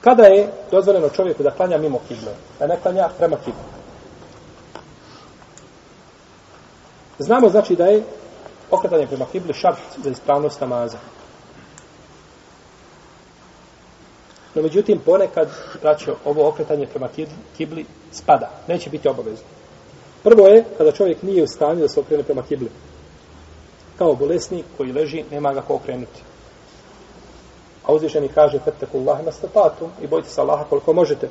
Kada je dozvoljeno čovjeku da klanja mimo kible? Da ne klanja prema kible? Znamo znači da je okretanje prema kibli šart za ispravnost namaza. No međutim, ponekad, braćo, ovo okretanje prema kibli spada. Neće biti obavezno. Prvo je kada čovjek nije u stanju da se okrene prema kibli. Kao bolesnik koji leži, nema ga ko okrenuti. A uzvišeni kaže, fetteku Allahe nastapatu i bojite se Allaha koliko možete.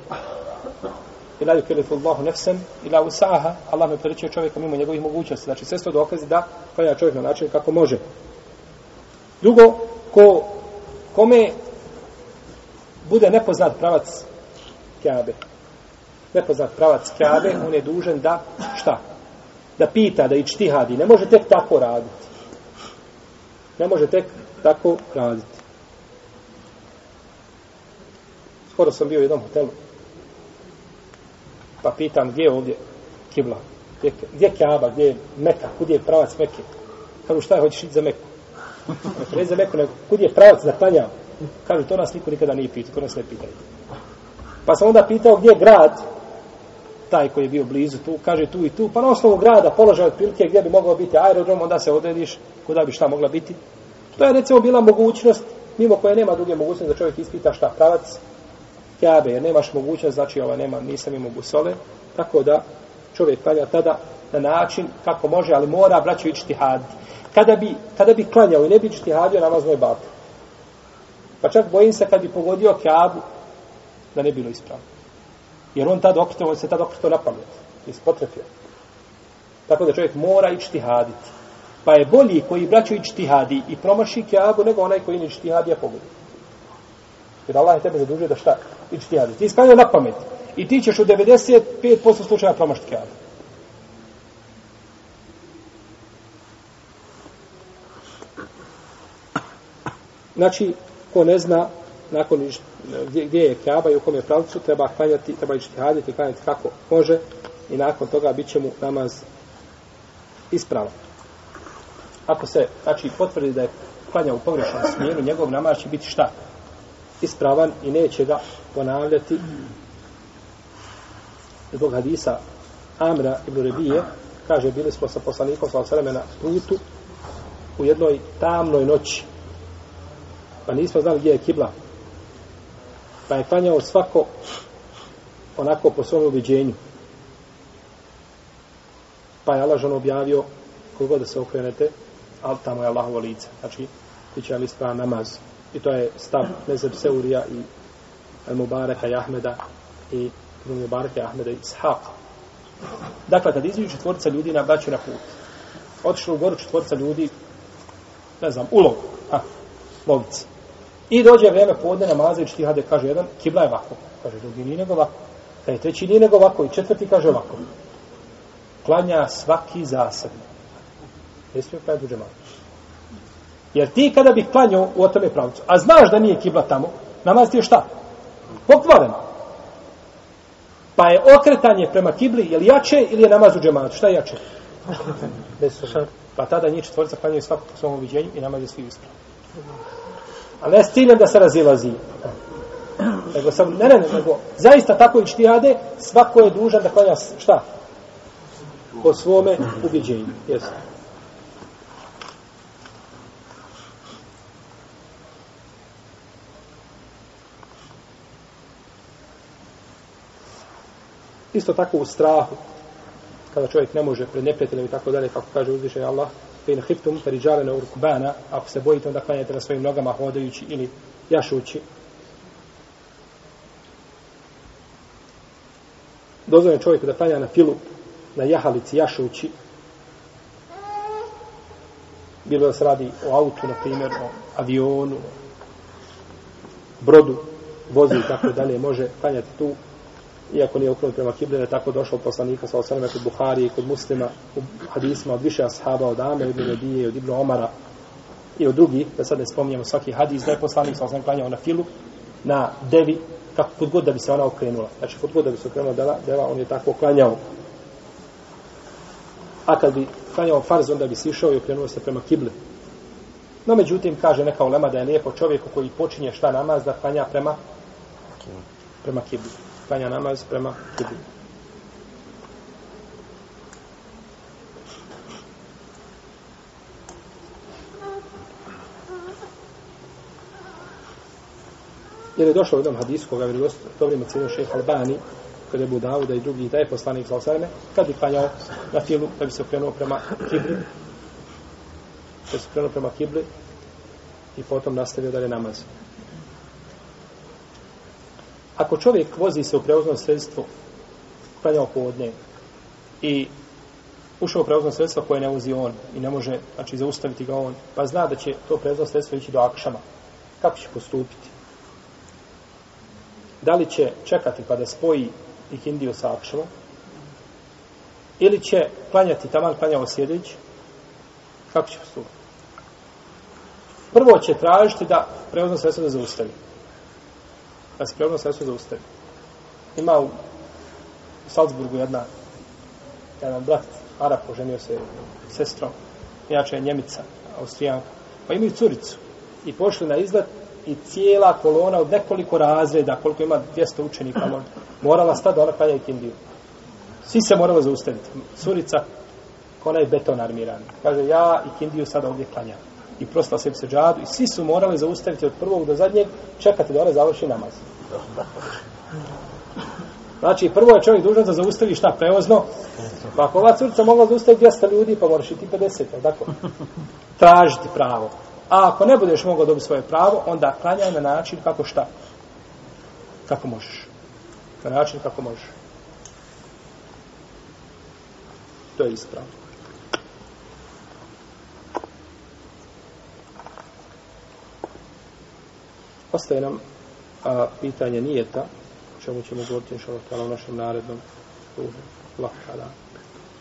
I la yukelifu Allahu nefsen i la usaha. Allah ne priličio čovjeka mimo njegovih mogućnosti. Znači, sve sto dokazi da klanja čovjek na način kako može. Drugo, ko, kome bude nepoznat pravac Kjabe, nepoznat pravac Kjabe, on je dužen da, šta? Da pita, da ičtihadi. Ne može tek tako raditi. Ne može tek tako raditi. Skoro sam bio u jednom hotelu. Pa pitam gdje je ovdje kibla? Gdje, gdje je Kaaba? Gdje je Meka? Kud je pravac Meke? Kažu šta je, hoćeš ići za Meku? Ne za Meku, nego kud je pravac za klanjam? Kažu, to nas niko nikada nije pitao, to nas ne pitaju. Pa sam onda pitao gdje je grad, taj koji je bio blizu tu, kaže tu i tu, pa na osnovu grada, položaj otprilike gdje bi mogao biti aerodrom, onda se odrediš kuda bi šta mogla biti. To je recimo bila mogućnost, mimo koje nema druge mogućnosti da čovjek ispita šta pravac, Kjabe, jer nemaš mogućnost, znači ova nema, nisam imao busole, tako da čovjek klanja tada na način kako može, ali mora braću ići tihad. Kada bi, kada bi klanjao i ne bi ići tihadio, namaz moj batu. Pa čak bojim se kad bi pogodio Kjabu, da ne bilo ispravno. Jer on tad okretao, on se tad okretao na pamet. Ispotrefio. Tako da čovjek mora ići tihaditi. Pa je bolji koji braću ići tihadi i promaši Kjabu, nego onaj koji ne ići tihadi, a pogodi. Jer Allah je tebe zadužio da šta? Ići tihadi. Ti sklanio na pamet. I ti ćeš u 95% slučaja promašiti Kjabu. Znači, ko ne zna nakon gdje, gdje je Kaaba i u kom je pravcu, treba klanjati, treba ići haditi, klanjati kako može i nakon toga bit će mu namaz ispravan. Ako se, znači, potvrdi da je klanja u pogrešnom smjeru, njegov namaz će biti šta? Ispravan i neće ga ponavljati zbog hadisa Amra ibn Rebije, kaže, bili smo sa poslanikom sa na putu u jednoj tamnoj noći, pa nismo znali gdje je kibla. Pa je klanjao svako onako po svom ubiđenju. Pa je Allah objavio kogo da se okrenete, ali tamo je Allahovo lice. Znači, ti će ali spravan namaz. I to je stav Mezeb Seurija i Al-Mubareka i Ahmeda i Al-Mubareka i Ahmeda i Ishaqa. Dakle, kad izviđu četvorca ljudi na braću na put, otišli u goru četvorca ljudi, ne znam, ulog, ha, lovici. I dođe vrijeme podne namaza i čtihade, kaže jedan, kibla je ovako. Kaže drugi, nije nego ovako. Kaže treći, nije nego ovako. I četvrti kaže ovako. Klanja svaki zasebno. Ne smije klanjati duđe džematu. Jer ti kada bi klanjao u tome pravcu, a znaš da nije kibla tamo, namaz ti je šta? Pokvaren. Pa je okretanje prema kibli, je li jače ili je namaz u džematu? Šta je jače? Bez Pa tada njih četvorica klanjaju svako po svom uviđenju i namaz je svi ispravni. A ne s ciljem da se razilazi. Nego sam, ne, ne, nego, zaista tako i štijade, svako je dužan da klanja šta? Po svome ubjeđenju. Jesu. Isto tako u strahu, kada čovjek ne može pred neprijateljem i tako dalje, kako kaže uzvišaj Allah, fin hiftum feriđalene u rukbana, ako se bojite, onda klanjate na svojim nogama hodajući ili jašući. Dozvoljeno čovjeku da klanja na filu, na jahalici jašući, bilo da se radi o autu, na primjer, o avionu, brodu, vozi i tako dalje, može klanjati tu iako nije okrenut prema kibli, je tako došao poslanika sa osaname kod Buhari i kod muslima u hadisma od više ashaba, od Ame, od Nebije, od Ibnu Omara i od drugih, da sad ne spominjamo svaki hadis, da je poslanik sa osaname klanjao na filu, na devi, kako kod god da bi se ona okrenula. Znači, kod god da bi se okrenula deva, deva on je tako klanjao. A kad bi klanjao farz, onda bi se išao i okrenuo se prema kibli. No, međutim, kaže neka ulema da je lijepo čovjeku koji počinje šta namaz da klanja prema prema kibli. Klanja namaz prema kibli. Jer je došlo u jednom hadisu koga je dobrim cijenio šeha Albani, kada je Budavuda i drugi, da je poslanik sa osareme, kad bi klanjao na filu, da bi se okrenuo prema kibli, da bi se okrenuo prema kibli i potom nastavio dalje namaz. Ako čovjek vozi se u preuznom sredstvu, klanjao povodne i ušao u preuzno sredstvo koje ne vozi on i ne može znači, zaustaviti ga on, pa zna da će to preuzno sredstvo ići do akšama. Kako će postupiti? Da li će čekati pa da spoji ikindiju sa akšamom? Ili će klanjati taman klanjao sjedeći? Kako će postupiti? Prvo će tražiti da preuzno sredstvo da zaustavi. Da se preuzno sredstvo zaustavi. Ima u Salzburgu jedna jedan brat Arap oženio se sestrom, inače je Njemica, Austrijanka, pa imaju curicu i pošli na izlet i cijela kolona od nekoliko razreda, koliko ima 200 učenika, morala stati da ona klanja i kindiju. Svi se morali zaustaviti. Curica, ona je beton armiran. Kaže, ja i kindiju sada ovdje klanjam. I prosla sebi seđadu i svi su morali zaustaviti od prvog do zadnjeg, čekati da ona završi namaz. Znači, prvo je čovjek dužan da zaustavi šta prevozno. Pa ako ova curica mogla zaustaviti 200 ljudi, pa moraš i ti 50, tako? Tražiti pravo. A ako ne budeš mogao dobiti svoje pravo, onda klanjaj na način kako šta? Kako možeš. Na način kako možeš. To je ispravno. Ostaje nam a, pitanje nijeta, o čemu ćemo govoriti inšalatala u našem narednom ruhu. Allah,